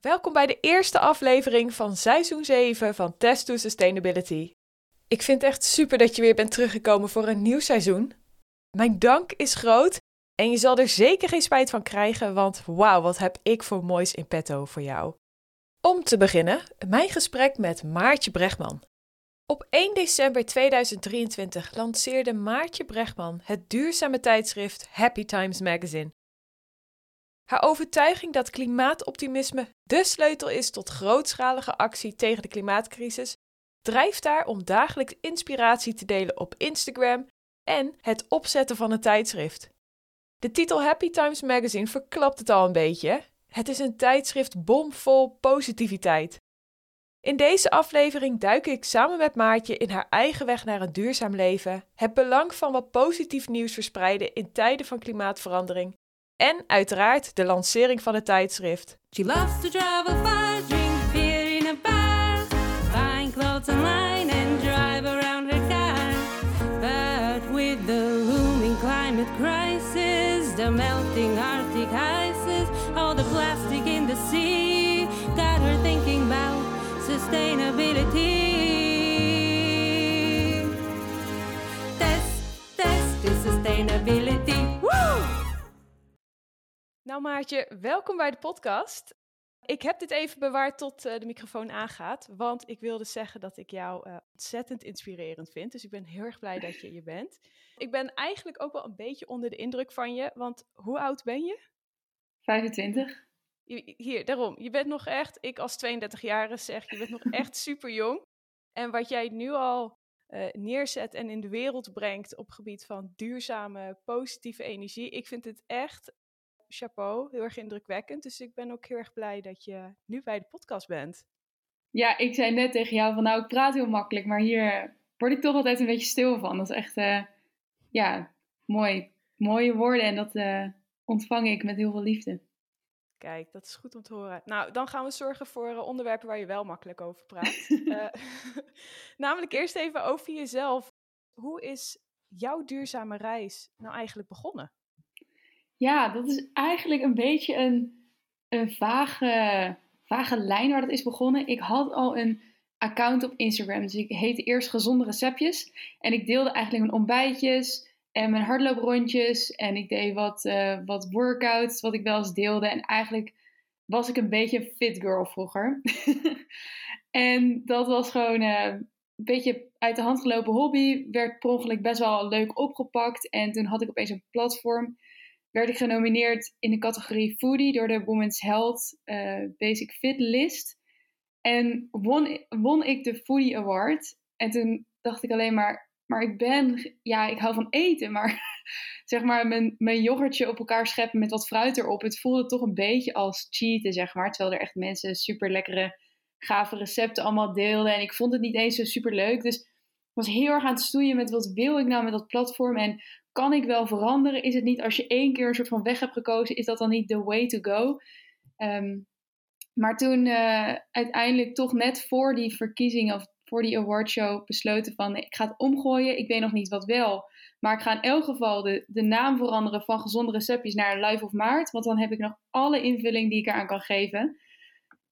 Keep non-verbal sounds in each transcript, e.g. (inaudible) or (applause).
Welkom bij de eerste aflevering van seizoen 7 van Test to Sustainability. Ik vind het echt super dat je weer bent teruggekomen voor een nieuw seizoen. Mijn dank is groot en je zal er zeker geen spijt van krijgen, want wauw, wat heb ik voor moois in petto voor jou. Om te beginnen, mijn gesprek met Maartje Bregman. Op 1 december 2023 lanceerde Maartje Bregman het duurzame tijdschrift Happy Times Magazine. Haar overtuiging dat klimaatoptimisme de sleutel is tot grootschalige actie tegen de klimaatcrisis drijft haar om dagelijks inspiratie te delen op Instagram en het opzetten van een tijdschrift. De titel Happy Times Magazine verklapt het al een beetje. Het is een tijdschrift bomvol positiviteit. In deze aflevering duik ik samen met Maartje in haar eigen weg naar een duurzaam leven, het belang van wat positief nieuws verspreiden in tijden van klimaatverandering en uiteraard de lancering van het tijdschrift. She loves to travel far, drink beer in a bar, buying clothes online and drive around her car. But with the looming climate crisis, the melting Arctic ices, all the plastic in the sea, got her thinking about sustainability. Test, test to sustainability. Nou Maartje, welkom bij de podcast. Ik heb dit even bewaard tot eh, de microfoon aangaat, want ik wilde zeggen dat ik jou eh, ontzettend inspirerend vind. Dus ik ben heel erg blij dat je hier bent. Ik ben eigenlijk ook wel een beetje onder de indruk van je, want hoe oud ben je? 25. Je- Hier, daarom. Je bent nog echt, ik als 32-jarige zeg, je bent nog (laughs) echt super jong. En wat jij nu al eh, neerzet en in de wereld brengt op gebied van duurzame, positieve energie, ik vind het echt, chapeau, heel erg indrukwekkend. Dus ik ben ook heel erg blij dat je nu bij de podcast bent. Ja, ik zei net tegen jou van nou, ik praat heel makkelijk, maar hier word ik toch altijd een beetje stil van. Dat is echt, eh, ja, mooi. Mooie woorden en dat eh, ontvang ik met heel veel liefde. Kijk, dat is goed om te horen. Nou, dan gaan we zorgen voor eh, onderwerpen waar je wel makkelijk over praat. (laughs) (laughs) Namelijk eerst even over jezelf. Hoe is jouw duurzame reis nou eigenlijk begonnen? Ja, dat is eigenlijk een beetje een, een vage, vage lijn waar dat is begonnen. Ik had al een account op Instagram, dus ik heette eerst Gezonde Receptjes. En ik deelde eigenlijk mijn ontbijtjes en mijn hardlooprondjes. En ik deed wat, eh, wat workouts, wat ik wel eens deelde. En eigenlijk was ik een beetje fit girl vroeger. (laughs) en dat was gewoon eh, een beetje uit de hand gelopen hobby. Werd per ongeluk best wel leuk opgepakt. En toen had ik opeens een platform werd ik genomineerd in de categorie Foodie door de Women's Health eh, Basic Fit List. En won, won ik de Foodie Award. En toen dacht ik alleen maar, maar ik ben, ja, ik hou van eten, maar (laughs) zeg maar mijn, mijn yoghurtje op elkaar scheppen met wat fruit erop. Het voelde toch een beetje als cheaten, zeg maar. Terwijl er echt mensen super lekkere, gave recepten allemaal deelden. En ik vond het niet eens zo super leuk. Dus was heel erg aan het stoeien met wat wil ik nou met dat platform. En kan ik wel veranderen? Is het niet als je één keer een soort van weg hebt gekozen, is dat dan niet the way to go? Ehm, maar toen uh, uiteindelijk toch net voor die verkiezing of voor die awardshow besloten van ik ga het omgooien. Ik weet nog niet wat wel. Maar ik ga in elk geval de, de naam veranderen van gezonde receptjes naar Live of Maart. Want dan heb ik nog alle invulling die ik eraan kan geven.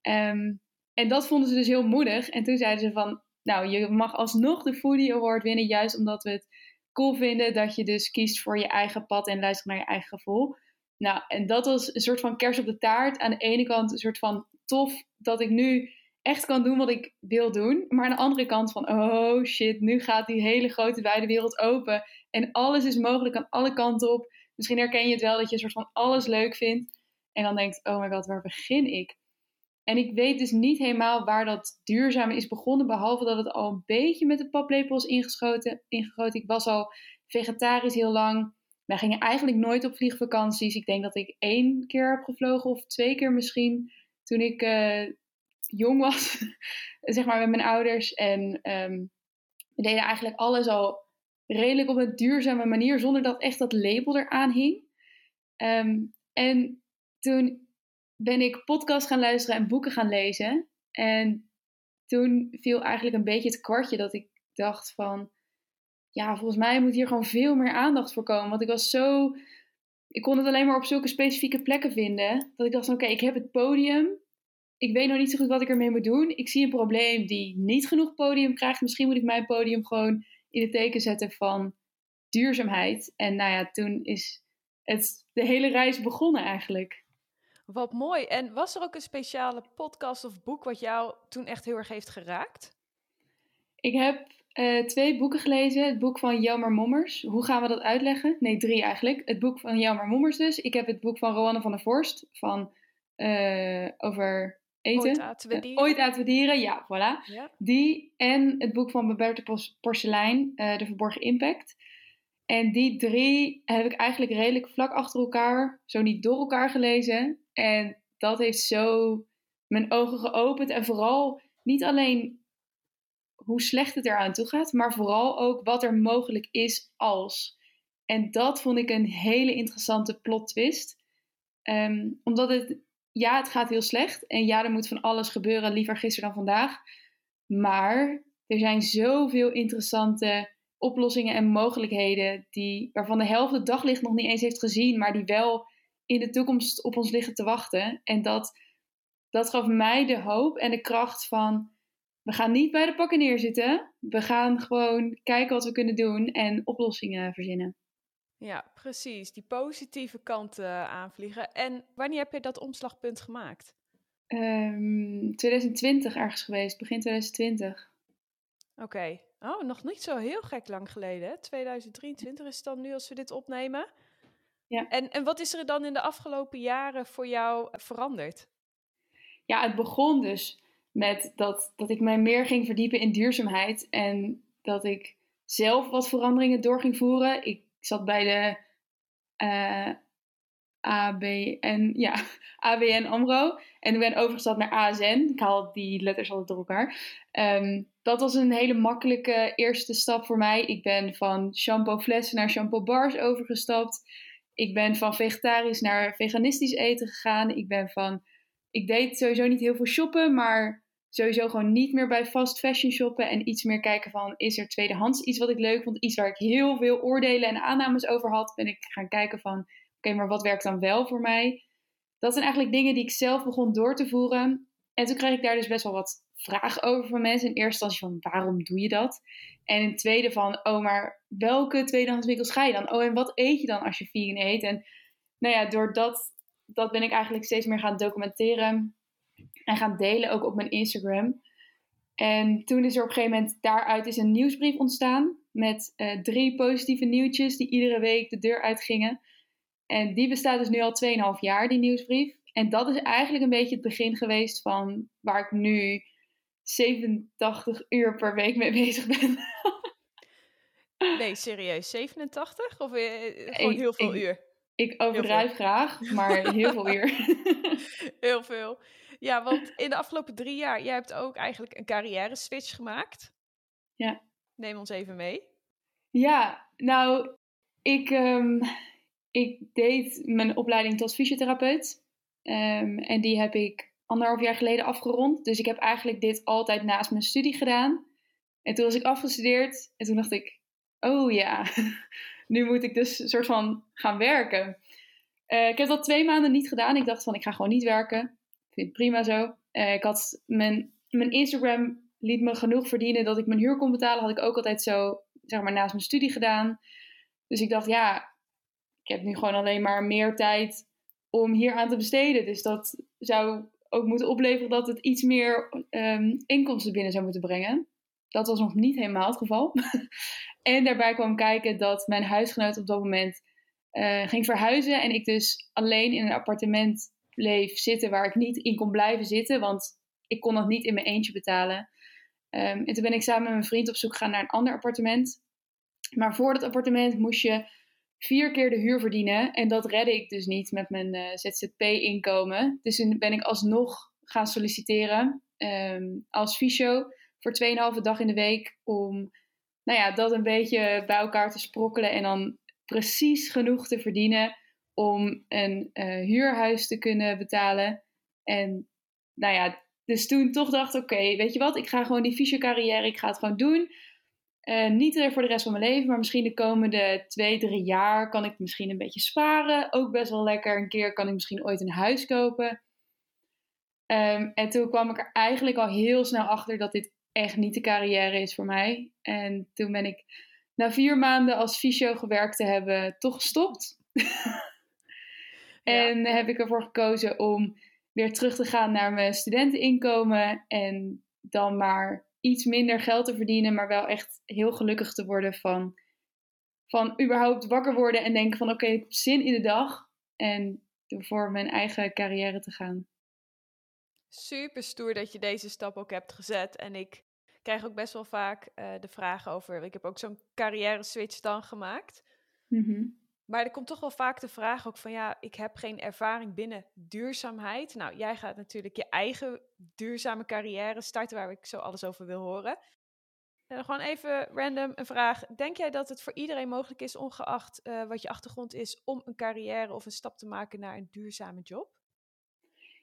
Um, en dat vonden ze dus heel moedig. En toen zeiden ze van nou je mag alsnog de Foodie Award winnen. Juist omdat we het cool vinden dat je dus kiest voor je eigen pad en luistert naar je eigen gevoel. Nou, en dat was een soort van kers op de taart. Aan de ene kant een soort van tof dat ik nu echt kan doen wat ik wil doen. Maar aan de andere kant van, oh shit, nu gaat die hele grote wijde wereld open. En alles is mogelijk aan alle kanten op. Misschien herken je het wel dat je een soort van alles leuk vindt. En dan denkt, oh my god, waar begin ik? En ik weet dus niet helemaal waar dat duurzame is begonnen, behalve dat het al een beetje met de paplepel is ingeschoten, ingegoten. Ik was al vegetarisch heel lang. Wij gingen eigenlijk nooit op vliegvakanties. Ik denk dat ik één keer heb gevlogen of twee keer misschien toen ik uh, jong was, (laughs) zeg maar met mijn ouders. En um, we deden eigenlijk alles al redelijk op een duurzame manier, zonder dat echt dat label eraan hing. Um, en toen ben ik podcast gaan luisteren en boeken gaan lezen. En toen viel eigenlijk een beetje het kwartje dat ik dacht van... Ja, volgens mij moet hier gewoon veel meer aandacht voor komen. Want ik was zo... Ik kon het alleen maar op zulke specifieke plekken vinden. Dat ik dacht van oké, ik heb het podium. ik weet nog niet zo goed wat ik ermee moet doen. Ik zie een probleem die niet genoeg podium krijgt. Misschien moet ik mijn podium gewoon in het teken zetten van duurzaamheid. En nou ja, toen is het, de hele reis begonnen eigenlijk. Wat mooi. En was er ook een speciale podcast of boek wat jou toen echt heel erg heeft geraakt? Ik heb uh, twee boeken gelezen. Het boek van Jelmer Mommers. Hoe gaan we dat uitleggen? Nee, drie eigenlijk. Het boek van Jelmer Mommers dus. Ik heb het boek van Rowanne van der Vorst van, uh, over eten. Ooit aten we Uh, dieren. Ooit aten we dieren, ja, voilà. Ja. Die en het boek van Pos- Porcelein, eh, De Verborgen Impact. En die drie heb ik eigenlijk redelijk vlak achter elkaar, zo niet door elkaar gelezen. En dat heeft zo mijn ogen geopend. En vooral niet alleen hoe slecht het eraan toe gaat, maar vooral ook wat er mogelijk is als. En dat vond ik een hele interessante plot twist. Ehm, omdat het, ja, het gaat heel slecht. En ja, er moet van alles gebeuren, liever gisteren dan vandaag. Maar er zijn zoveel interessante oplossingen en mogelijkheden die, waarvan de helft het daglicht nog niet eens heeft gezien, maar die wel in de toekomst op ons liggen te wachten. En dat, dat gaf mij de hoop en de kracht van, we gaan niet bij de pakken neerzitten. We gaan gewoon kijken wat we kunnen doen en oplossingen verzinnen. ja, precies. Die positieve kant eh, aanvliegen. En wanneer heb je dat omslagpunt gemaakt? Ehm 2020 ergens geweest, begin 2020. Oké. Oh, nog niet zo heel gek lang geleden. hè? 2023 is het dan nu als we dit opnemen. Ja. En, en wat is er dan in de afgelopen jaren voor jou veranderd? ja, het begon dus met dat, dat ik mij meer ging verdiepen in duurzaamheid. En dat ik zelf wat veranderingen door ging voeren. Ik zat bij de eh ABN, ja, (laughs) ABN AMRO. En ik ben overgestapt naar ASN. Ik haal die letters altijd door elkaar. Ehm, dat was een hele makkelijke eerste stap voor mij. Ik ben van shampoo flessen naar shampoo bars overgestapt. Ik ben van vegetarisch naar veganistisch eten gegaan. Ik ben van ik deed sowieso niet heel veel shoppen, maar sowieso gewoon niet meer bij fast fashion shoppen en iets meer kijken van is er tweedehands iets wat ik leuk vond, iets waar ik heel veel oordelen en aannames over had, ben ik gaan kijken van oké, maar wat werkt dan wel voor mij? Dat zijn eigenlijk dingen die ik zelf begon door te voeren en toen kreeg ik daar dus best wel wat vragen over van mensen. In eerste instantie van waarom doe je dat? En in tweede van oh, maar welke tweedehands winkels ga je dan? Oh, en wat eet je dan als je vegan eet? En nou ja, door dat dat ben ik eigenlijk steeds meer gaan documenteren en gaan delen, ook op mijn Instagram. En toen is er op een gegeven moment daaruit is een nieuwsbrief ontstaan met eh, drie positieve nieuwtjes die iedere week de deur uitgingen. En die bestaat dus nu al 2,5 jaar, die nieuwsbrief. En dat is eigenlijk een beetje het begin geweest van waar ik nu 87 uur per week mee bezig ben. Nee, serieus, 87? Of eh, gewoon Ik- heel veel ik- uur? Ik overdrijf graag, maar heel veel uur. (laughs) Heel veel. Ja, want in de afgelopen drie jaar, jij hebt ook eigenlijk een carrière switch gemaakt. Ja. Neem ons even mee. Ja, nou, ik, ehm, ik deed mijn opleiding tot fysiotherapeut. Ehm, en die heb ik anderhalf jaar geleden afgerond. Dus ik heb eigenlijk dit altijd naast mijn studie gedaan. En toen was ik afgestudeerd en toen dacht ik, oh ja, (laughs) nu moet ik dus een soort van gaan werken. Eh, ik heb dat twee maanden niet gedaan. Ik dacht van, ik ga gewoon niet werken. Ik vind het prima zo. Eh, ik had mijn, mijn Instagram liet me genoeg verdienen dat ik mijn huur kon betalen. Had ik ook altijd zo, zeg maar, naast mijn studie gedaan. Dus ik dacht, ja, ik heb nu gewoon alleen maar meer tijd om hier aan te besteden. Dus dat zou ook moeten opleveren dat het iets meer ehm, inkomsten binnen zou moeten brengen. Dat was nog niet helemaal het geval. (laughs) en daarbij kwam kijken dat mijn huisgenoot op dat moment eh, ging verhuizen. En ik dus alleen in een appartement bleef zitten waar ik niet in kon blijven zitten. Want ik kon dat niet in mijn eentje betalen. Ehm, en toen ben ik samen met mijn vriend op zoek gegaan naar een ander appartement. Maar voor dat appartement moest je vier keer de huur verdienen. En dat redde ik dus niet met mijn eh, ZZP-inkomen. Dus toen ben ik alsnog gaan solliciteren ehm, als fysio voor 2,5 dag in de week. Om nou ja, dat een beetje bij elkaar te sprokkelen. En dan precies genoeg te verdienen om een eh, huurhuis te kunnen betalen. En nou ja, dus toen toch dacht oké, weet je wat, ik ga gewoon die fysio-carrière, ik ga het gewoon doen. Eh, niet er voor de rest van mijn leven, maar misschien de komende twee, drie jaar kan ik misschien een beetje sparen. Ook best wel lekker. Een keer kan ik misschien ooit een huis kopen. Ehm, en toen kwam ik er eigenlijk al heel snel achter dat dit echt niet de carrière is voor mij. En toen ben ik na vier maanden als fysio gewerkt te hebben toch gestopt. en heb ik ervoor gekozen om weer terug te gaan naar mijn studenteninkomen. En dan maar iets minder geld te verdienen, maar wel echt heel gelukkig te worden van, van überhaupt wakker worden en denken van oké, ik heb zin in de dag. En voor mijn eigen carrière te gaan. Super stoer dat je deze stap ook hebt gezet. En ik krijg ook best wel vaak uh, de vraag over. Ik heb ook zo'n carrière switch dan gemaakt. Mm Maar er komt toch wel vaak de vraag ook van ja, ik heb geen ervaring binnen duurzaamheid. Nou, jij gaat natuurlijk je eigen duurzame carrière starten waar ik zo alles over wil horen. En gewoon even random een vraag. Denk jij dat het voor iedereen mogelijk is, ongeacht uh, wat je achtergrond is, om een carrière of een stap te maken naar een duurzame job?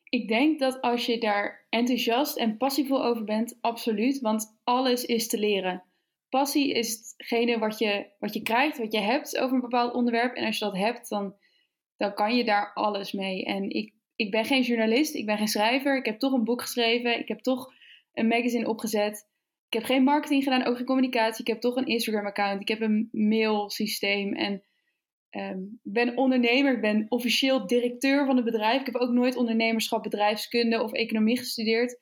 Ik denk dat als je daar enthousiast en passievol over bent, absoluut. Want alles is te leren. Passie is hetgene wat je, wat je krijgt, wat je hebt over een bepaald onderwerp. En als je dat hebt, dan, dan kan je daar alles mee. En ik, ik ben geen journalist, ik ben geen schrijver. Ik heb toch een boek geschreven. Ik heb toch een magazine opgezet. Ik heb geen marketing gedaan, ook geen communicatie. Ik heb toch een Instagram-account. Ik heb een mailsysteem. En um, ben ondernemer. Ik ben officieel directeur van het bedrijf. Ik heb ook nooit ondernemerschap, bedrijfskunde of economie gestudeerd.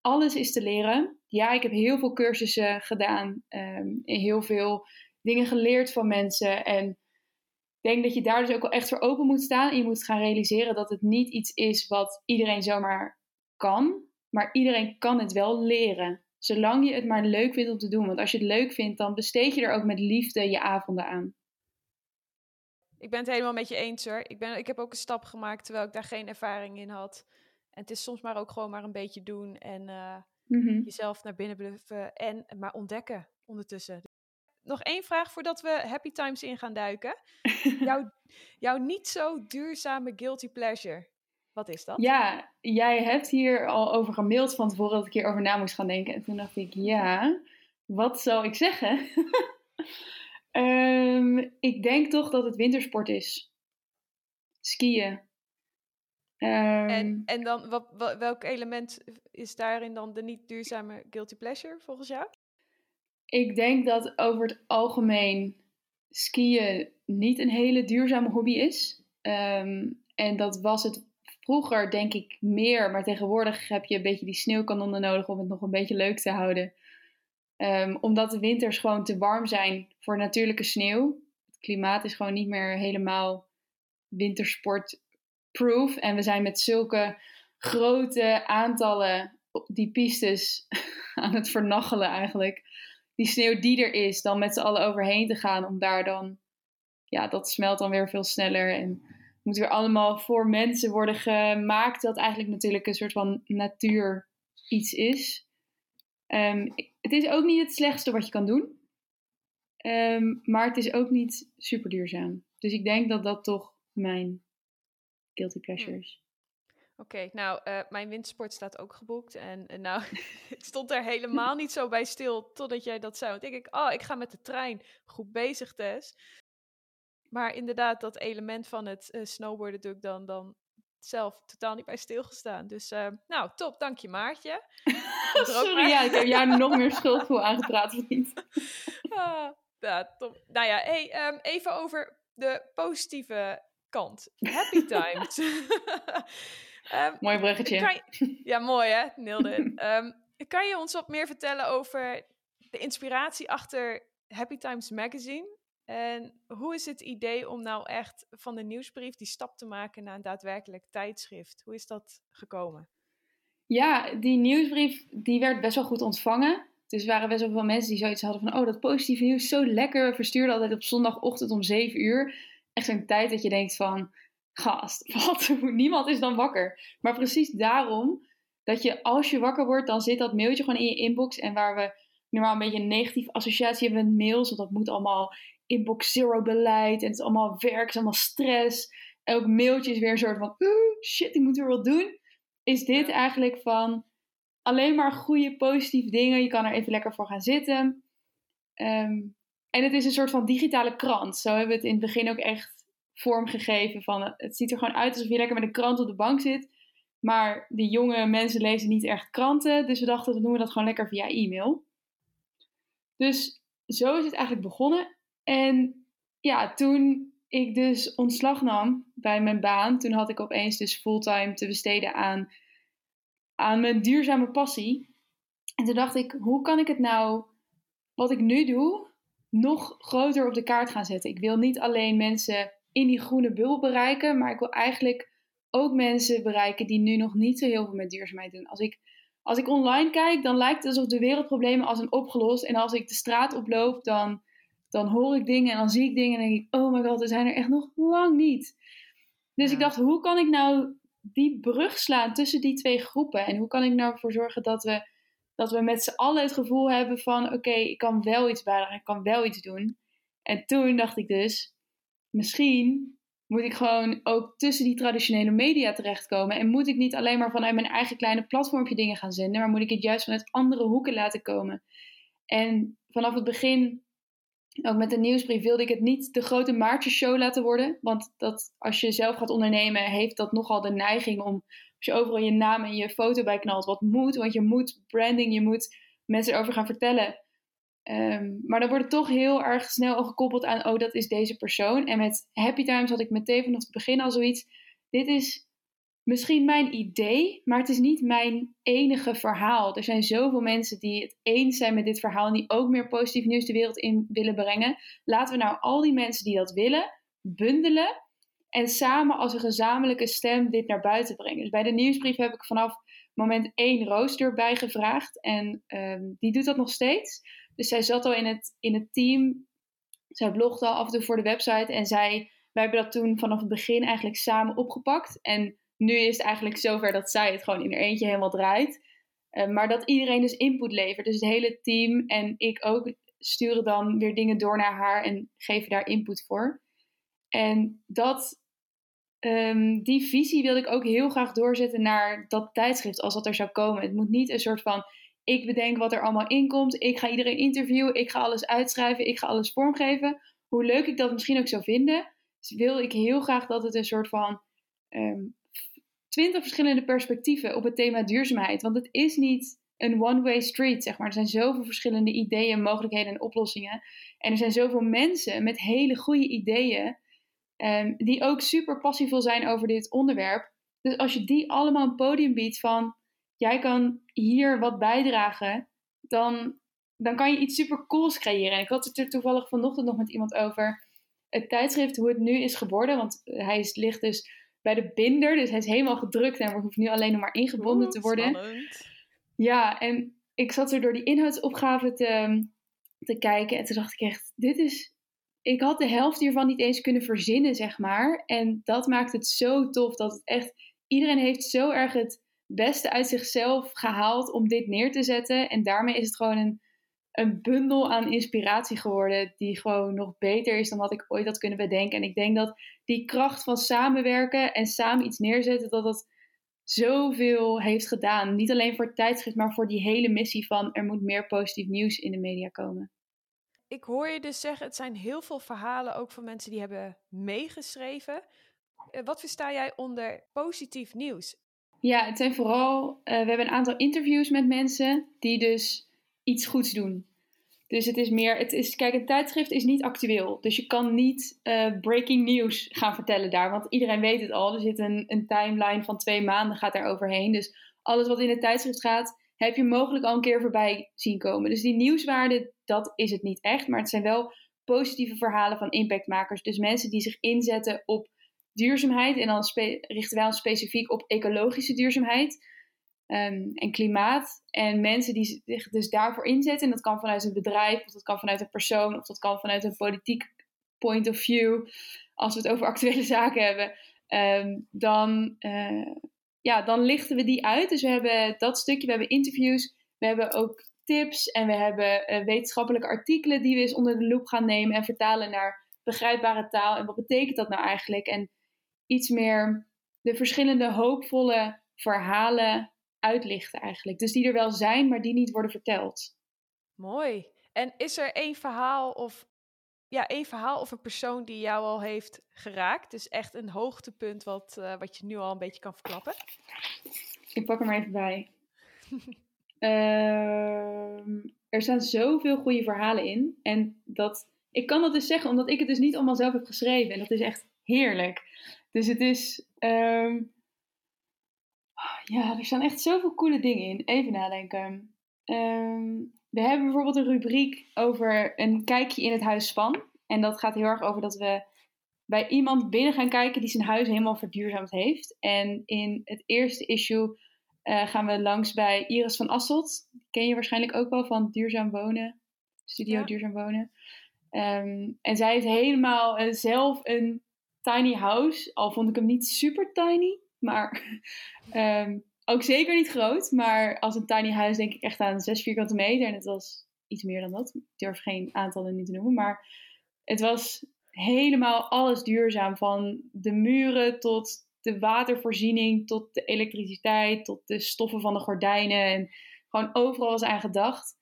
Alles is te leren. Ja, ik heb heel veel cursussen gedaan. Um, en heel veel dingen geleerd van mensen. En ik denk dat je daar dus ook wel echt voor open moet staan. En je moet gaan realiseren dat het niet iets is wat iedereen zomaar kan. Maar iedereen kan het wel leren. Zolang je het maar leuk vindt om te doen. Want als je het leuk vindt, dan besteed je er ook met liefde je avonden aan. Ik ben het helemaal met je eens hoor. Ik, ben, ik heb ook een stap gemaakt terwijl ik daar geen ervaring in had. En het is soms maar ook gewoon maar een beetje doen en uh, mm-hmm. jezelf naar binnen bluffen en maar ontdekken ondertussen. Nog één vraag voordat we Happy Times in gaan duiken. (laughs) jouw, jouw niet zo duurzame guilty pleasure. Wat is dat? Ja, jij hebt hier al over gemaild van tevoren dat ik hier over na moest gaan denken. En toen dacht ik, ja, wat zou ik zeggen? um, (laughs) ik denk toch dat het wintersport is. Skiën. Um, en, en dan, wat, wat, welk element is daarin dan de niet duurzame guilty pleasure volgens jou? Ik denk dat over het algemeen skiën niet een hele duurzame hobby is. Um, en dat was het vroeger denk ik meer, maar tegenwoordig heb je een beetje die sneeuwkanonnen nodig om het nog een beetje leuk te houden. Um, omdat de winters gewoon te warm zijn voor natuurlijke sneeuw. Het klimaat is gewoon niet meer helemaal wintersportproof. En we zijn met zulke grote aantallen die pistes (laughs) aan het vernachelen eigenlijk. Die sneeuw die er is, dan met z'n allen overheen te gaan om daar dan... Ja, dat smelt dan weer veel sneller en moet weer allemaal voor mensen worden gemaakt. Dat eigenlijk natuurlijk een soort van natuur iets is. Um, het is ook niet het slechtste wat je kan doen. Um, maar het is ook niet super duurzaam. Dus ik denk dat dat toch mijn guilty pleasure is. Oké, okay, nou, uh, mijn wintersport staat ook geboekt. En, en nou, (laughs) ik stond er helemaal niet zo bij stil totdat jij dat zei. Want ik denk, oh, ik ga met de trein. Goed bezig, Tess. Maar inderdaad, dat element van het uh, snowboarden doe ik dan, dan zelf totaal niet bij stilgestaan. Dus uh, nou, top, dank je Maartje. (laughs) Sorry, ja, ik heb jou nog meer schuldgevoel aangepraat of niet? (laughs) ah, top. Nou ja, hey, um, even over de positieve kant. Happy times. um, (laughs) mooi bruggetje. Je, (laughs) ja, mooi hè, Nilde. (laughs) um, kan je ons wat meer vertellen over de inspiratie achter Happy Times Magazine? En hoe is het idee om nou echt van de nieuwsbrief die stap te maken naar een daadwerkelijk tijdschrift? Hoe is dat gekomen? Ja, die nieuwsbrief die werd best wel goed ontvangen. Dus er waren best wel veel mensen die zoiets hadden van... oh, dat positieve nieuws is zo lekker. We verstuurden altijd op zondagochtend om 7 uur. Echt zo'n tijd dat je denkt van... gast, (laughs) wat? Niemand is dan wakker. Maar precies daarom dat je als je wakker wordt... dan zit dat mailtje gewoon in je inbox. En waar we normaal een beetje een negatieve associatie hebben met mails... want dat moet allemaal inbox zero beleid. En het is allemaal werk, het is allemaal stress. Elk mailtje is weer een soort van, shit, ik moet weer wat doen. Is dit eigenlijk van alleen maar goede, positieve dingen. Je kan er even lekker voor gaan zitten. Um, en het is een soort van digitale krant. Zo hebben we het in het begin ook echt vormgegeven. Van, het ziet er gewoon uit alsof je lekker met een krant op de bank zit. Maar die jonge mensen lezen niet echt kranten. Dus we dachten, dan doen we dat gewoon lekker via e-mail. Dus zo is het eigenlijk begonnen. En ja, toen ik dus ontslag nam bij mijn baan, toen had ik opeens dus fulltime te besteden aan, aan mijn duurzame passie. En toen dacht ik, hoe kan ik het nou, wat ik nu doe, nog groter op de kaart gaan zetten? Ik wil niet alleen mensen in die groene bubbel bereiken, maar ik wil eigenlijk ook mensen bereiken die nu nog niet zo heel veel met duurzaamheid doen. Als ik, als ik online kijk, dan lijkt het alsof de wereldproblemen al zijn opgelost. En als ik de straat oploop, dan, dan hoor ik dingen en dan zie ik dingen en denk ik, oh my god, we zijn er echt nog lang niet. Dus ik dacht, hoe kan ik nou die brug slaan tussen die twee groepen? En hoe kan ik nou ervoor zorgen dat we, dat we met z'n allen het gevoel hebben van, oké, ik kan wel iets bijdragen, ik kan wel iets doen. En toen dacht ik dus, misschien moet ik gewoon ook tussen die traditionele media terechtkomen. En moet ik niet alleen maar vanuit mijn eigen kleine platformpje dingen gaan zenden, maar moet ik het juist vanuit andere hoeken laten komen. En vanaf het begin, ook met de nieuwsbrief, wilde ik het niet de grote Maartje-show laten worden. Want dat, als je zelf gaat ondernemen, heeft dat nogal de neiging om, als je overal je naam en je foto bij knalt, wat moet. Want je moet branding, je moet mensen erover gaan vertellen. Um, maar dan wordt het toch heel erg snel al gekoppeld aan, oh, dat is deze persoon. En met Happy Times had ik meteen vanaf het begin al zoiets. Dit is misschien mijn idee, maar het is niet mijn enige verhaal. Er zijn zoveel mensen die het eens zijn met dit verhaal en die ook meer positief nieuws de wereld in willen brengen. Laten we nou al die mensen die dat willen, bundelen en samen als een gezamenlijke stem dit naar buiten brengen. Dus bij de nieuwsbrief heb ik vanaf moment één rooster bijgevraagd en um, die doet dat nog steeds. Dus zij zat al in het, in het team. Zij blogde al af en toe voor de website. En zij, wij hebben dat toen vanaf het begin eigenlijk samen opgepakt. En nu is het eigenlijk zover dat zij het gewoon in haar eentje helemaal draait. Uh, maar dat iedereen dus input levert. Dus het hele team en ik ook sturen dan weer dingen door naar haar en geven daar input voor. En dat, um, die visie wilde ik ook heel graag doorzetten naar dat tijdschrift als dat er zou komen. Het moet niet een soort van ik bedenk wat er allemaal in komt. Ik ga iedereen interviewen. Ik ga alles uitschrijven. Ik ga alles vormgeven. Hoe leuk ik dat misschien ook zou vinden, wil ik heel graag dat het een soort van um, twintig verschillende perspectieven op het thema duurzaamheid. Want het is niet een one-way street, zeg maar. Er zijn zoveel verschillende ideeën, mogelijkheden en oplossingen. En er zijn zoveel mensen met hele goede ideeën, um, die ook super passievol zijn over dit onderwerp. Dus als je die allemaal een podium biedt van jij kan hier wat bijdragen, dan, dan kan je iets super cools creëren. En ik had het er toevallig vanochtend nog met iemand over. Het tijdschrift, hoe het nu is geworden. Want hij is, ligt dus bij de binder. Dus hij is helemaal gedrukt en hoeft nu alleen nog maar ingebonden Oeh, te worden. Spannend. Ja, en ik zat er door die inhoudsopgave te, te kijken. En toen dacht ik echt, dit is... Ik had de helft hiervan niet eens kunnen verzinnen, zeg maar. En dat maakt het zo tof dat het echt... Iedereen heeft zo erg het beste uit zichzelf gehaald om dit neer te zetten. En daarmee is het gewoon een, een bundel aan inspiratie geworden die gewoon nog beter is dan wat ik ooit had kunnen bedenken. En ik denk dat die kracht van samenwerken en samen iets neerzetten, dat dat zoveel heeft gedaan. Niet alleen voor het tijdschrift, maar voor die hele missie van er moet meer positief nieuws in de media komen. Ik hoor je dus zeggen, het zijn heel veel verhalen ook van mensen die hebben meegeschreven. Eh, Wat versta jij onder positief nieuws? Ja, het zijn vooral. uh, we hebben een aantal interviews met mensen die dus iets goeds doen. Dus het is meer. Het is, kijk, een tijdschrift is niet actueel. Dus je kan niet eh, breaking news gaan vertellen daar. Want iedereen weet het al. Er zit een, een timeline van twee maanden gaat daar overheen. Dus alles wat in het tijdschrift gaat, heb je mogelijk al een keer voorbij zien komen. Dus die nieuwswaarde, dat is het niet echt. Maar het zijn wel positieve verhalen van impactmakers. Dus mensen die zich inzetten op duurzaamheid. En dan richten wij ons specifiek op ecologische duurzaamheid ehm, en klimaat. En mensen die zich dus daarvoor inzetten. En dat kan vanuit een bedrijf, of dat kan vanuit een persoon, of dat kan vanuit een politiek point of view. Als we het over (laughs) actuele zaken hebben. ehm, dan, eh, ja, dan lichten we die uit. Dus we hebben dat stukje, we hebben interviews. We hebben ook tips en we hebben eh, wetenschappelijke artikelen die we eens onder de loep gaan nemen en vertalen naar begrijpbare taal. En wat betekent dat nou eigenlijk? En iets meer de verschillende hoopvolle verhalen uitlichten eigenlijk. Dus die er wel zijn, maar die niet worden verteld. Mooi. En is er één verhaal of ja, één verhaal of een persoon die jou al heeft geraakt? Dus echt een hoogtepunt wat, eh, wat je nu al een beetje kan verklappen. Ik pak hem er even bij. (laughs) Ehm, er staan zoveel goede verhalen in. En dat, ik kan dat dus zeggen omdat ik het dus niet allemaal zelf heb geschreven. En dat is echt heerlijk. Dus het is... ehm, ja, er staan echt zoveel coole dingen in. Even nadenken. Ehm, we hebben bijvoorbeeld een rubriek over een kijkje in het huis Span. En dat gaat heel erg over dat we bij iemand binnen gaan kijken die zijn huis helemaal verduurzaamd heeft. En in het eerste issue eh, gaan we langs bij Iris van Asselt. Die ken je waarschijnlijk ook wel van Duurzaam Wonen. Studio Ja. Duurzaam Wonen. Ehm, en zij heeft helemaal zelf een tiny house. Al vond ik hem niet super tiny. Maar (laughs) ehm, ook zeker niet groot. Maar als een tiny house denk ik echt aan 6 vierkante meter. En het was iets meer dan dat. Ik durf geen aantallen nu te noemen. Maar het was helemaal alles duurzaam. Van de muren tot de watervoorziening, tot de elektriciteit, tot de stoffen van de gordijnen. En gewoon overal was aan gedacht.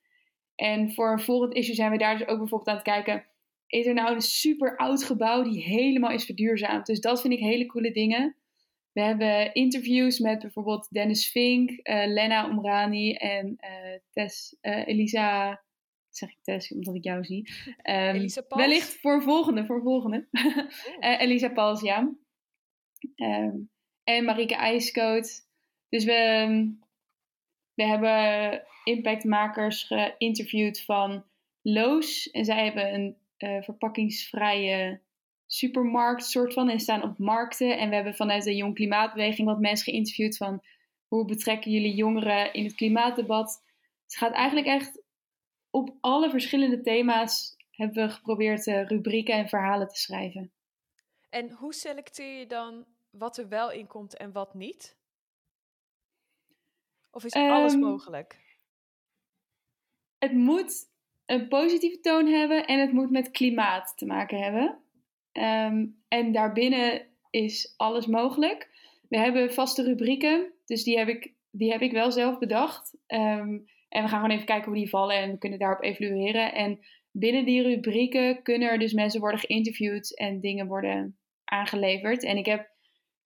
En voor een volgend issue zijn we daar dus ook bijvoorbeeld aan het kijken. Is er nou een super oud gebouw die helemaal is verduurzaamd? Dus dat vind ik hele coole dingen. We hebben interviews met bijvoorbeeld Dennis Vink, eh, Lena Omrani en eh, Tess, eh, Elisa. Zeg ik Tess, omdat ik jou zie. Ehm, Elisa Pals? Wellicht voor volgende, voor volgende. (laughs) Eh, Elisa Pals, ja. Ehm, en Marieke IJskoot. Dus we, we hebben impactmakers geïnterviewd van Loos. En zij hebben een verpakkingsvrije supermarkt soort van. En staan op markten. En we hebben vanuit de Jong Klimaatbeweging wat mensen geïnterviewd van... Hoe betrekken jullie jongeren in het klimaatdebat? Het gaat eigenlijk echt op alle verschillende thema's hebben we geprobeerd eh, rubrieken en verhalen te schrijven. En hoe selecteer je dan wat er wel in komt en wat niet? Of is alles Ehm, mogelijk? Het moet een positieve toon hebben en het moet met klimaat te maken hebben. Ehm, en daarbinnen is alles mogelijk. We hebben vaste rubrieken, dus die heb ik, die heb ik wel zelf bedacht. Ehm, en we gaan gewoon even kijken hoe die vallen en we kunnen daarop evalueren. En binnen die rubrieken kunnen er dus mensen worden geïnterviewd en dingen worden aangeleverd. En ik heb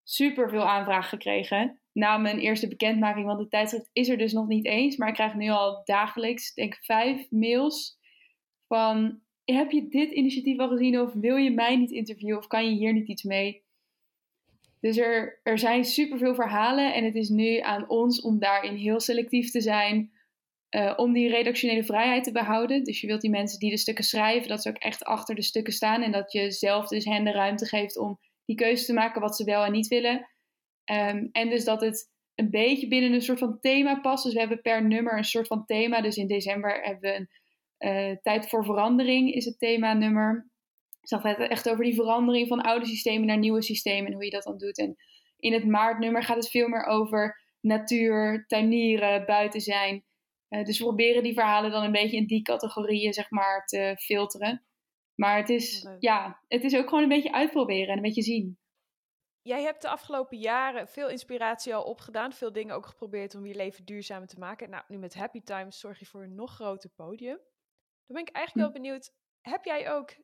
super veel aanvragen gekregen na mijn eerste bekendmaking, want de tijdschrift is er dus nog niet eens. Maar ik krijg nu al dagelijks, denk ik, vijf mails van... Heb je dit initiatief al gezien of wil je mij niet interviewen of kan je hier niet iets mee? Dus er, er zijn superveel verhalen en het is nu aan ons om daarin heel selectief te zijn. eh, om die redactionele vrijheid te behouden. Dus je wilt die mensen die de stukken schrijven, dat ze ook echt achter de stukken staan. En dat je zelf dus hen de ruimte geeft om die keuze te maken wat ze wel en niet willen. Ehm, en dus dat het een beetje binnen een soort van thema past. Dus we hebben per nummer een soort van thema. Dus in december hebben we een eh, Tijd voor Verandering is het thema nummer. Dus dat gaat echt over die verandering van oude systemen naar nieuwe systemen en hoe je dat dan doet. En in het maartnummer gaat het veel meer over natuur, tuinieren, buiten zijn. Eh, dus we proberen die verhalen dan een beetje in die categorieën zeg maar te filteren. Maar het is, Leuk. ja, het is ook gewoon een beetje uitproberen en een beetje zien. Jij hebt de afgelopen jaren veel inspiratie al opgedaan, veel dingen ook geprobeerd om je leven duurzamer te maken. Nou, nu met Happy Times zorg je voor een nog groter podium. Dan ben ik eigenlijk Hm. wel benieuwd, heb jij ook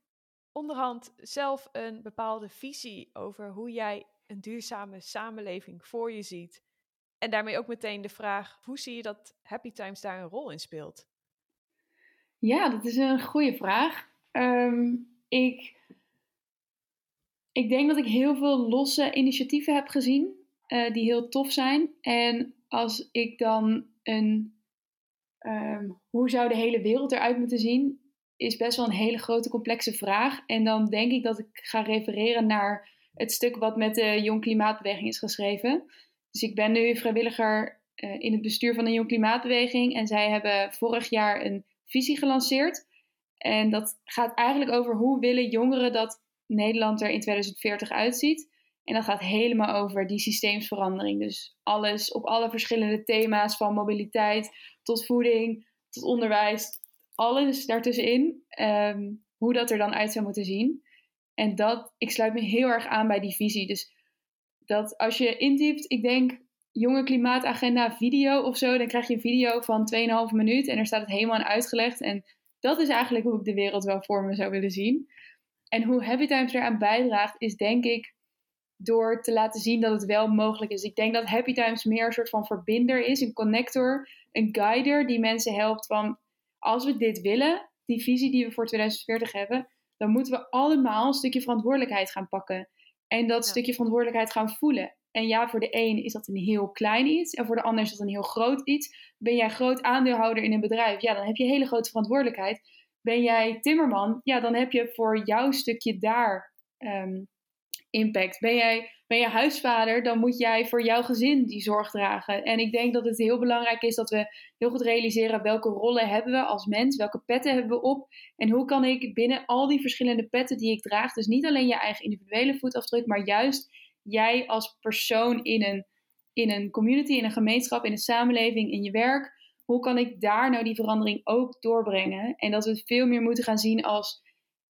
onderhand zelf een bepaalde visie over hoe jij een duurzame samenleving voor je ziet? En daarmee ook meteen de vraag, hoe zie je dat Happy Times daar een rol in speelt? Ja, dat is een goede vraag. Ehm, ik, ik denk dat ik heel veel losse initiatieven heb gezien eh, die heel tof zijn. En als ik dan een ehm, hoe zou de hele wereld eruit moeten zien, is best wel een hele grote complexe vraag. En dan denk ik dat ik ga refereren naar het stuk wat met de Jong Klimaatbeweging is geschreven. Dus ik ben nu vrijwilliger eh, in het bestuur van de Jong Klimaatbeweging. En zij hebben vorig jaar een visie gelanceerd. En dat gaat eigenlijk over hoe willen jongeren dat Nederland er in 2040 uitziet. En dat gaat helemaal over die systeemsverandering. Dus alles op alle verschillende thema's, van mobiliteit tot voeding, tot onderwijs, alles daartussenin. ehm, hoe dat er dan uit zou moeten zien. En dat, ik sluit me heel erg aan bij die visie. Dus dat als je intypt, ik denk jonge klimaatagenda video of zo, dan krijg je een video van 2,5 minuut en er staat het helemaal aan uitgelegd. En dat is eigenlijk hoe ik de wereld wel voor me zou willen zien. En hoe Times eraan bijdraagt, is denk ik door te laten zien dat het wel mogelijk is. Ik denk dat Happy Times meer een soort van verbinder is, een connector, een guider die mensen helpt van als we dit willen, die visie die we voor 2040 hebben, dan moeten we allemaal een stukje verantwoordelijkheid gaan pakken. En dat Ja. stukje verantwoordelijkheid gaan voelen. En ja, voor de een is dat een heel klein iets. En voor de ander is dat een heel groot iets. Ben jij groot aandeelhouder in een bedrijf? Ja, dan heb je hele grote verantwoordelijkheid. Ben jij timmerman? Ja, dan heb je voor jouw stukje daar ehm, impact. Ben jij, ben jij huisvader? Dan moet jij voor jouw gezin die zorg dragen. En ik denk dat het heel belangrijk is dat we heel goed realiseren welke rollen hebben we als mens, welke petten hebben we op en hoe kan ik binnen al die verschillende petten die ik draag, dus niet alleen je eigen individuele voetafdruk, maar juist jij als persoon in een, in een community, in een gemeenschap, in een samenleving, in je werk, hoe kan ik daar nou die verandering ook doorbrengen? En dat we het veel meer moeten gaan zien als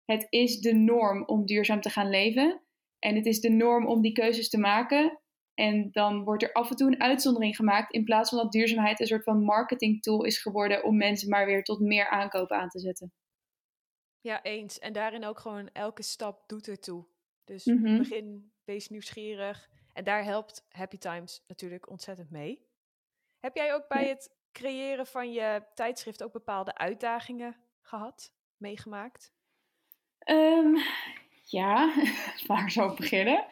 het is de norm om duurzaam te gaan leven. En het is de norm om die keuzes te maken. En dan wordt er af en toe een uitzondering gemaakt. In plaats van dat duurzaamheid een soort van marketing tool is geworden om mensen maar weer tot meer aankopen aan te zetten. Ja, eens. En daarin ook gewoon elke stap doet ertoe. Dus Mhm. begin, wees nieuwsgierig. En daar helpt Happy Times natuurlijk ontzettend mee. Heb jij ook bij Ja. het creëren van je tijdschrift ook bepaalde uitdagingen gehad, meegemaakt? Ehm, ja, (laughs) waar zou ik beginnen?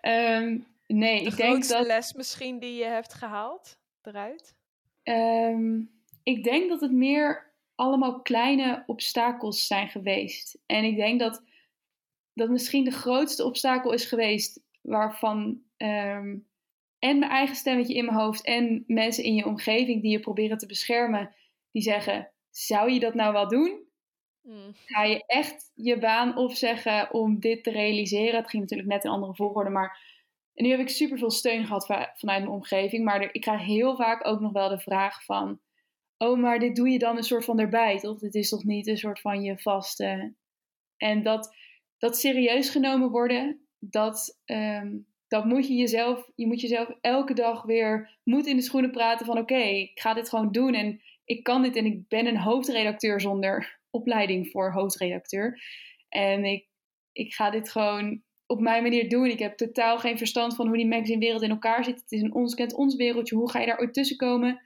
Ehm, nee, De ik denk dat. les misschien die je hebt gehaald eruit? Ehm, ik denk dat het meer allemaal kleine obstakels zijn geweest. En ik denk dat dat misschien de grootste obstakel is geweest waarvan ehm, en mijn eigen stemmetje in mijn hoofd en mensen in je omgeving die je proberen te beschermen, die zeggen: zou je dat nou wel doen? Mm, Ga je echt je baan opzeggen om dit te realiseren? Het ging natuurlijk net in andere volgorde, maar en nu heb ik superveel steun gehad va- vanuit mijn omgeving. Maar ik krijg heel vaak ook nog wel de vraag van... Oh, maar dit doe je dan een soort van erbij, toch? Dit is toch niet een soort van je vaste... En dat, dat serieus genomen worden, dat, ehm, dat moet je jezelf... Je moet jezelf elke dag weer moed in de schoenen praten van... Oké, ik ga dit gewoon doen en ik kan dit en ik ben een hoofdredacteur zonder opleiding voor hoofdredacteur. En ik, ik ga dit gewoon op mijn manier doen. Ik heb totaal geen verstand van hoe die magazinewereld in elkaar zit. Het is een ons kent ons wereldje. Hoe ga je daar ooit tussen komen?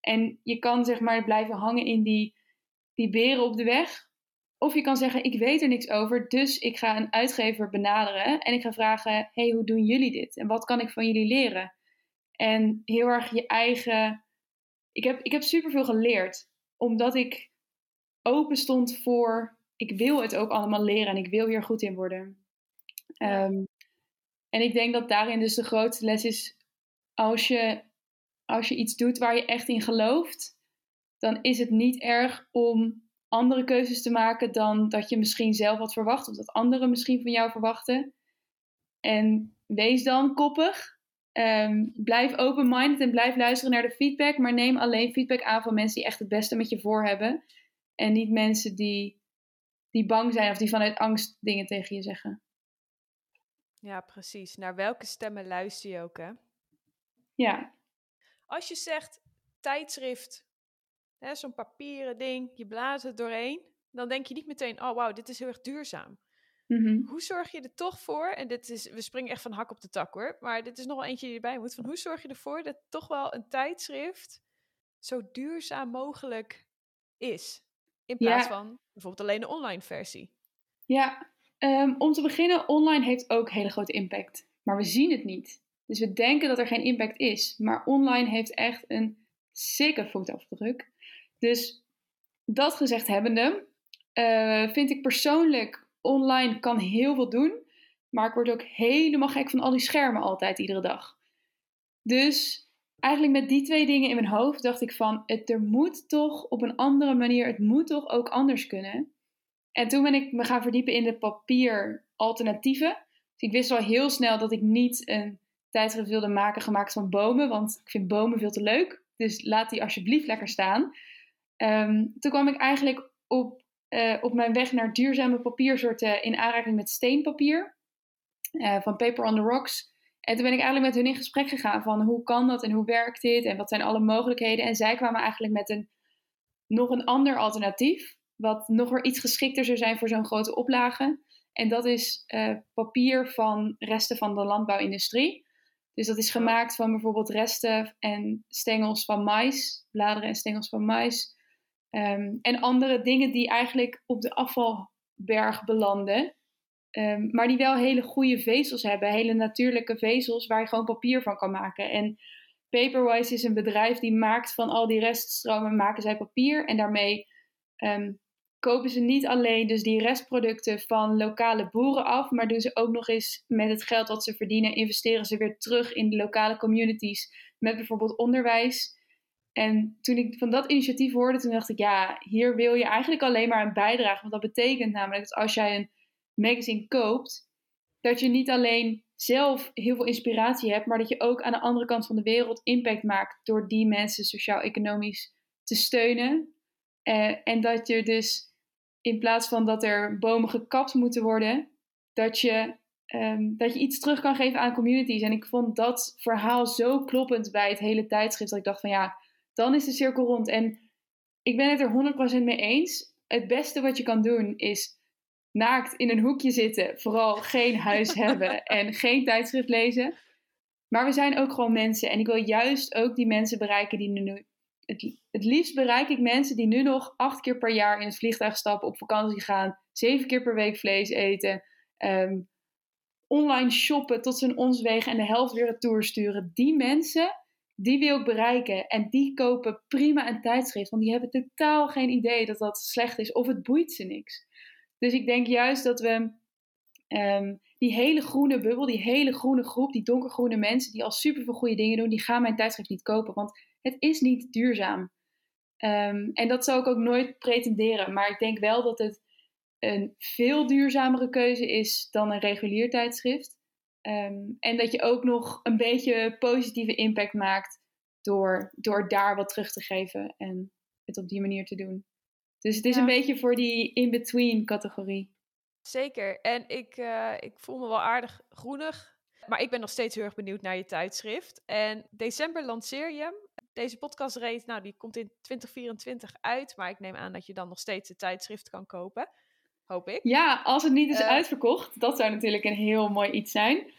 En je kan zeg maar blijven hangen in die, die beren op de weg. Of je kan zeggen, ik weet er niks over, dus ik ga een uitgever benaderen. En ik ga vragen, hey, hoe doen jullie dit? En wat kan ik van jullie leren? En heel erg je eigen... Ik heb, ik heb superveel geleerd. Omdat ik open stond voor, ik wil het ook allemaal leren en ik wil hier goed in worden. Ehm, en ik denk dat daarin dus de grootste les is, als je, als je iets doet waar je echt in gelooft, dan is het niet erg om andere keuzes te maken dan dat je misschien zelf had verwacht of dat anderen misschien van jou verwachten. En wees dan koppig. Ehm, blijf open-minded en blijf luisteren naar de feedback, maar neem alleen feedback aan van mensen die echt het beste met je voor hebben. En niet mensen die, die bang zijn of die vanuit angst dingen tegen je zeggen. Ja, precies. Naar welke stemmen luister je ook, hè? Ja, Als je zegt tijdschrift, hè, zo'n papieren ding, je blaast het doorheen, dan denk je niet meteen, oh wauw, dit is heel erg duurzaam. mhm. Hoe zorg je er toch voor, en dit is, we springen echt van hak op de tak hoor, maar dit is nog wel eentje die erbij moet, van hoe zorg je ervoor dat toch wel een tijdschrift zo duurzaam mogelijk is? In plaats Ja. van bijvoorbeeld alleen de online versie. ja. Ehm, om te beginnen, online heeft ook hele grote impact. Maar we zien het niet. Dus we denken dat er geen impact is. Maar online heeft echt een sikke voetafdruk. Dus dat gezegd hebbende, eh, vind ik persoonlijk online kan heel veel doen. Maar ik word ook helemaal gek van al die schermen altijd, iedere dag. Dus eigenlijk met die twee dingen in mijn hoofd dacht ik van, het, er moet toch op een andere manier, het moet toch ook anders kunnen. En toen ben ik me gaan verdiepen in de papieralternatieven. Dus ik wist al heel snel dat ik niet een tijdschrift wilde maken gemaakt van bomen, want ik vind bomen veel te leuk. Dus laat die alsjeblieft lekker staan. Ehm, toen kwam ik eigenlijk op, eh, op mijn weg naar duurzame papiersoorten in aanraking met steenpapier eh, van Paper on the Rocks. En toen ben ik eigenlijk met hun in gesprek gegaan van hoe kan dat en hoe werkt dit en wat zijn alle mogelijkheden. En zij kwamen eigenlijk met een, nog een ander alternatief, wat nog weer iets geschikter zou zijn voor zo'n grote oplage. En dat is eh, papier van resten van de landbouwindustrie. Dus dat is gemaakt van bijvoorbeeld resten en stengels van mais, bladeren en stengels van mais. Ehm, en andere dingen die eigenlijk op de afvalberg belanden. Ehm, maar die wel hele goede vezels hebben, hele natuurlijke vezels waar je gewoon papier van kan maken. En Paperwise is een bedrijf die maakt van al die reststromen, maken zij papier. En daarmee ehm, kopen ze niet alleen dus die restproducten van lokale boeren af, maar doen ze ook nog eens met het geld wat ze verdienen, investeren ze weer terug in de lokale communities met bijvoorbeeld onderwijs. En toen ik van dat initiatief hoorde, toen dacht ik, ja, hier wil je eigenlijk alleen maar een bijdrage. Want dat betekent namelijk dat als jij een magazine koopt, dat je niet alleen zelf heel veel inspiratie hebt, maar dat je ook aan de andere kant van de wereld impact maakt door die mensen sociaal-economisch te steunen. Eh, en dat je dus in plaats van dat er bomen gekapt moeten worden, dat je, ehm, dat je iets terug kan geven aan communities. En ik vond dat verhaal zo kloppend bij het hele tijdschrift dat ik dacht van ja, dan is de cirkel rond. En ik ben het er 100% mee eens. Het beste wat je kan doen is naakt in een hoekje zitten, vooral geen huis (laughs) hebben en geen tijdschrift lezen. Maar we zijn ook gewoon mensen en ik wil juist ook die mensen bereiken die nu. Het, het liefst bereik ik mensen die nu nog acht keer per jaar in het vliegtuig stappen, op vakantie gaan, zeven keer per week vlees eten, ehm, online shoppen tot ze ons wegen en de helft weer retour sturen. Die mensen, die wil ik bereiken. En die kopen prima een tijdschrift, want die hebben totaal geen idee dat dat slecht is of het boeit ze niks. Dus ik denk juist dat we ehm, die hele groene bubbel, die hele groene groep, die donkergroene mensen die al super veel goede dingen doen, die gaan mijn tijdschrift niet kopen, want het is niet duurzaam. Um, en dat zou ik ook nooit pretenderen, maar ik denk wel dat het een veel duurzamere keuze is dan een regulier tijdschrift. Um, en dat je ook nog een beetje positieve impact maakt door, door daar wat terug te geven en het op die manier te doen. Dus het is Ja. een beetje voor die in-between categorie. Zeker. En ik, eh, ik voel me wel aardig groenig. Maar ik ben nog steeds heel erg benieuwd naar je tijdschrift. En december lanceer je hem. Deze podcastreed, nou, die komt in 2024 uit. Maar ik neem aan dat je dan nog steeds het tijdschrift kan kopen. Hoop ik. Ja, als het niet is Eh. uitverkocht, dat zou natuurlijk een heel mooi iets zijn.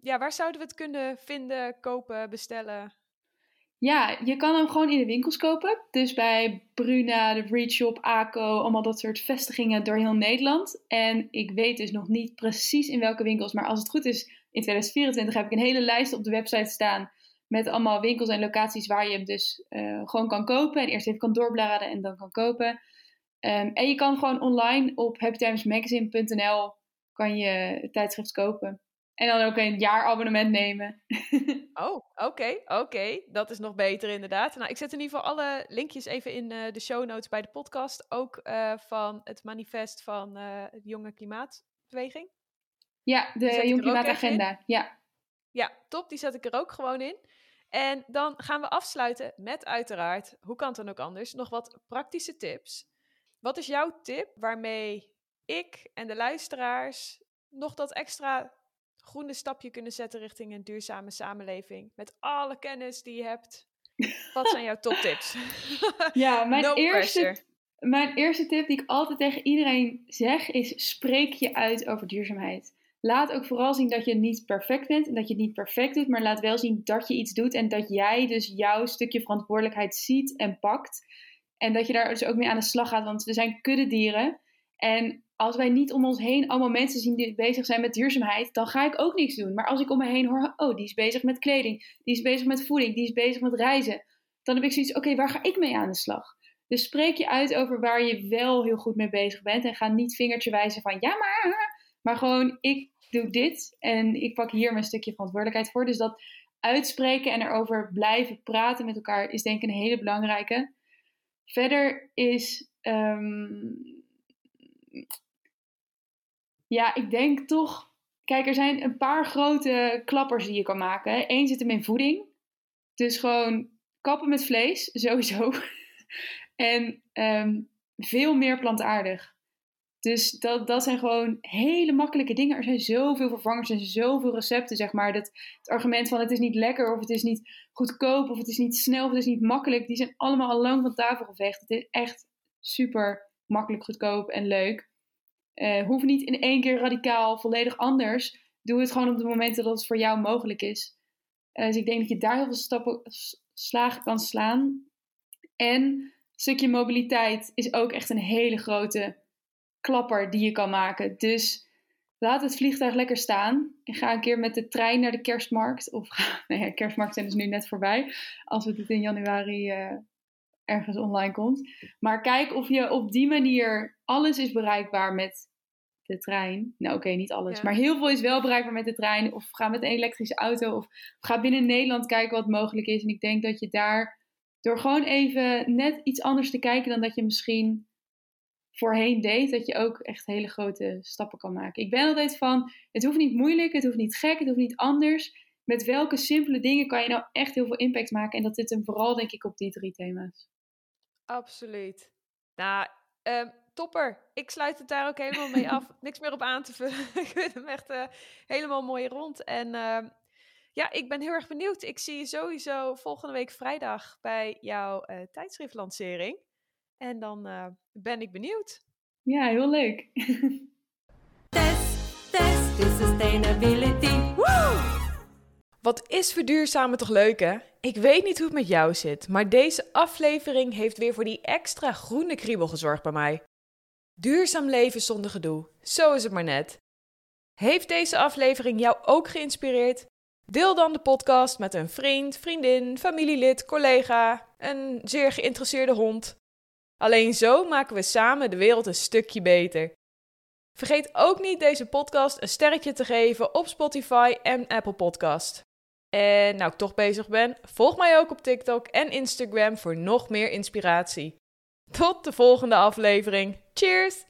Ja, waar zouden we het kunnen vinden, kopen, bestellen? Ja, je kan hem gewoon in de winkels kopen. Dus bij Bruna, de Breed Shop, ACO, allemaal dat soort vestigingen door heel Nederland. En ik weet dus nog niet precies in welke winkels, maar als het goed is, in 2024 heb ik een hele lijst op de website staan met allemaal winkels en locaties waar je hem dus eh, gewoon kan kopen. En eerst even kan doorbladeren en dan kan kopen. Ehm, en je kan gewoon online op happytimesmagazine.nl kan je het tijdschrift kopen. En dan ook een jaarabonnement nemen. (laughs) Oh, oké, oké. Dat is nog beter inderdaad. Nou, ik zet in ieder geval alle linkjes even in eh, de show notes bij de podcast. Ook eh, van het manifest van eh, de Jonge Klimaatbeweging. Ja, de ik Jong ook even in. Klimaatagenda. Ja. Ja, top. Die zet ik er ook gewoon in. En dan gaan we afsluiten met uiteraard, hoe kan het dan ook anders, nog wat praktische tips. Wat is jouw tip waarmee ik en de luisteraars nog dat extra groene stapje kunnen zetten richting een duurzame samenleving? Met alle kennis die je hebt. Wat zijn jouw toptips? (laughs) Ja, mijn, No eerste, mijn eerste tip die ik altijd tegen iedereen zeg is: spreek je uit over duurzaamheid. Laat ook vooral zien dat je niet perfect bent en dat je het niet perfect doet, maar laat wel zien dat je iets doet en dat jij dus jouw stukje verantwoordelijkheid ziet en pakt. En dat je daar dus ook mee aan de slag gaat, want we zijn kuddedieren. En als wij niet om ons heen allemaal mensen zien die bezig zijn met duurzaamheid, dan ga ik ook niks doen. Maar als ik om me heen hoor, oh, die is bezig met kleding, die is bezig met voeding, die is bezig met reizen, dan heb ik zoiets, oké, waar ga ik mee aan de slag? Dus spreek je uit over waar je wel heel goed mee bezig bent. En ga niet vingertje wijzen van ja, maar. Maar gewoon, ik doe dit en ik pak hier mijn stukje verantwoordelijkheid voor. Dus dat uitspreken en erover blijven praten met elkaar is denk ik een hele belangrijke. Verder is. ehm, ja, ik denk toch. Kijk, er zijn een paar grote klappers die je kan maken. Eén zit hem in voeding. Dus gewoon kappen met vlees, (laughs) sowieso. En ehm, veel meer plantaardig. Dus dat, dat zijn gewoon hele makkelijke dingen. Er zijn zoveel vervangers en zoveel recepten, zeg maar. Dat het argument van het is niet lekker of het is niet goedkoop of het is niet snel of het is niet makkelijk. Die zijn allemaal al lang van tafel geveegd. Het is echt super makkelijk, goedkoop en leuk. Uh, hoeft niet in één keer radicaal volledig anders. Doe het gewoon op de momenten dat het voor jou mogelijk is. Uh, dus ik denk dat je daar heel veel stappen, slagen kan slaan. En een stukje mobiliteit is ook echt een hele grote klapper die je kan maken. Dus laat het vliegtuig lekker staan. En ga een keer met de trein naar de kerstmarkt. Of (laughs) nou ja, kerstmarkt zijn dus nu net voorbij. Als het in januari uh, ergens online komt. Maar kijk of je op die manier alles is bereikbaar met de trein. Nou oké, niet alles. Maar heel veel is wel bereikbaar met de trein. Of ga met een elektrische auto. Of ga binnen Nederland kijken wat mogelijk is. En ik denk dat je daar door gewoon even net iets anders te kijken dan dat je misschien voorheen deed, dat je ook echt hele grote stappen kan maken. Ik ben altijd van, het hoeft niet moeilijk, het hoeft niet gek, het hoeft niet anders. Met welke simpele dingen kan je nou echt heel veel impact maken? En dat zit hem vooral, denk ik, op die drie thema's. Absoluut. Nou, uh, topper. Ik sluit het daar ook helemaal mee af. (laughs) Niks meer op aan te vullen. (laughs) ik vind hem echt uh, helemaal mooi rond. En uh, ja, ik ben heel erg benieuwd. Ik zie je sowieso volgende week vrijdag bij jouw uh, tijdschriftlancering. En dan uh, ben ik benieuwd. Ja, heel leuk. (laughs) test, test de sustainability. Woo! Wat is verduurzamen toch leuk hè? Ik weet niet hoe het met jou zit, maar deze aflevering heeft weer voor die extra groene kriebel gezorgd bij mij. Duurzaam leven zonder gedoe, zo is het maar net. Heeft deze aflevering jou ook geïnspireerd? Deel dan de podcast met een vriend, vriendin, familielid, collega, een zeer geïnteresseerde hond. Alleen zo maken we samen de wereld een stukje beter. Vergeet ook niet deze podcast een sterretje te geven op Spotify en Apple Podcast. En nou ik toch bezig ben, volg mij ook op TikTok en Instagram voor nog meer inspiratie. Tot de volgende aflevering. Cheers!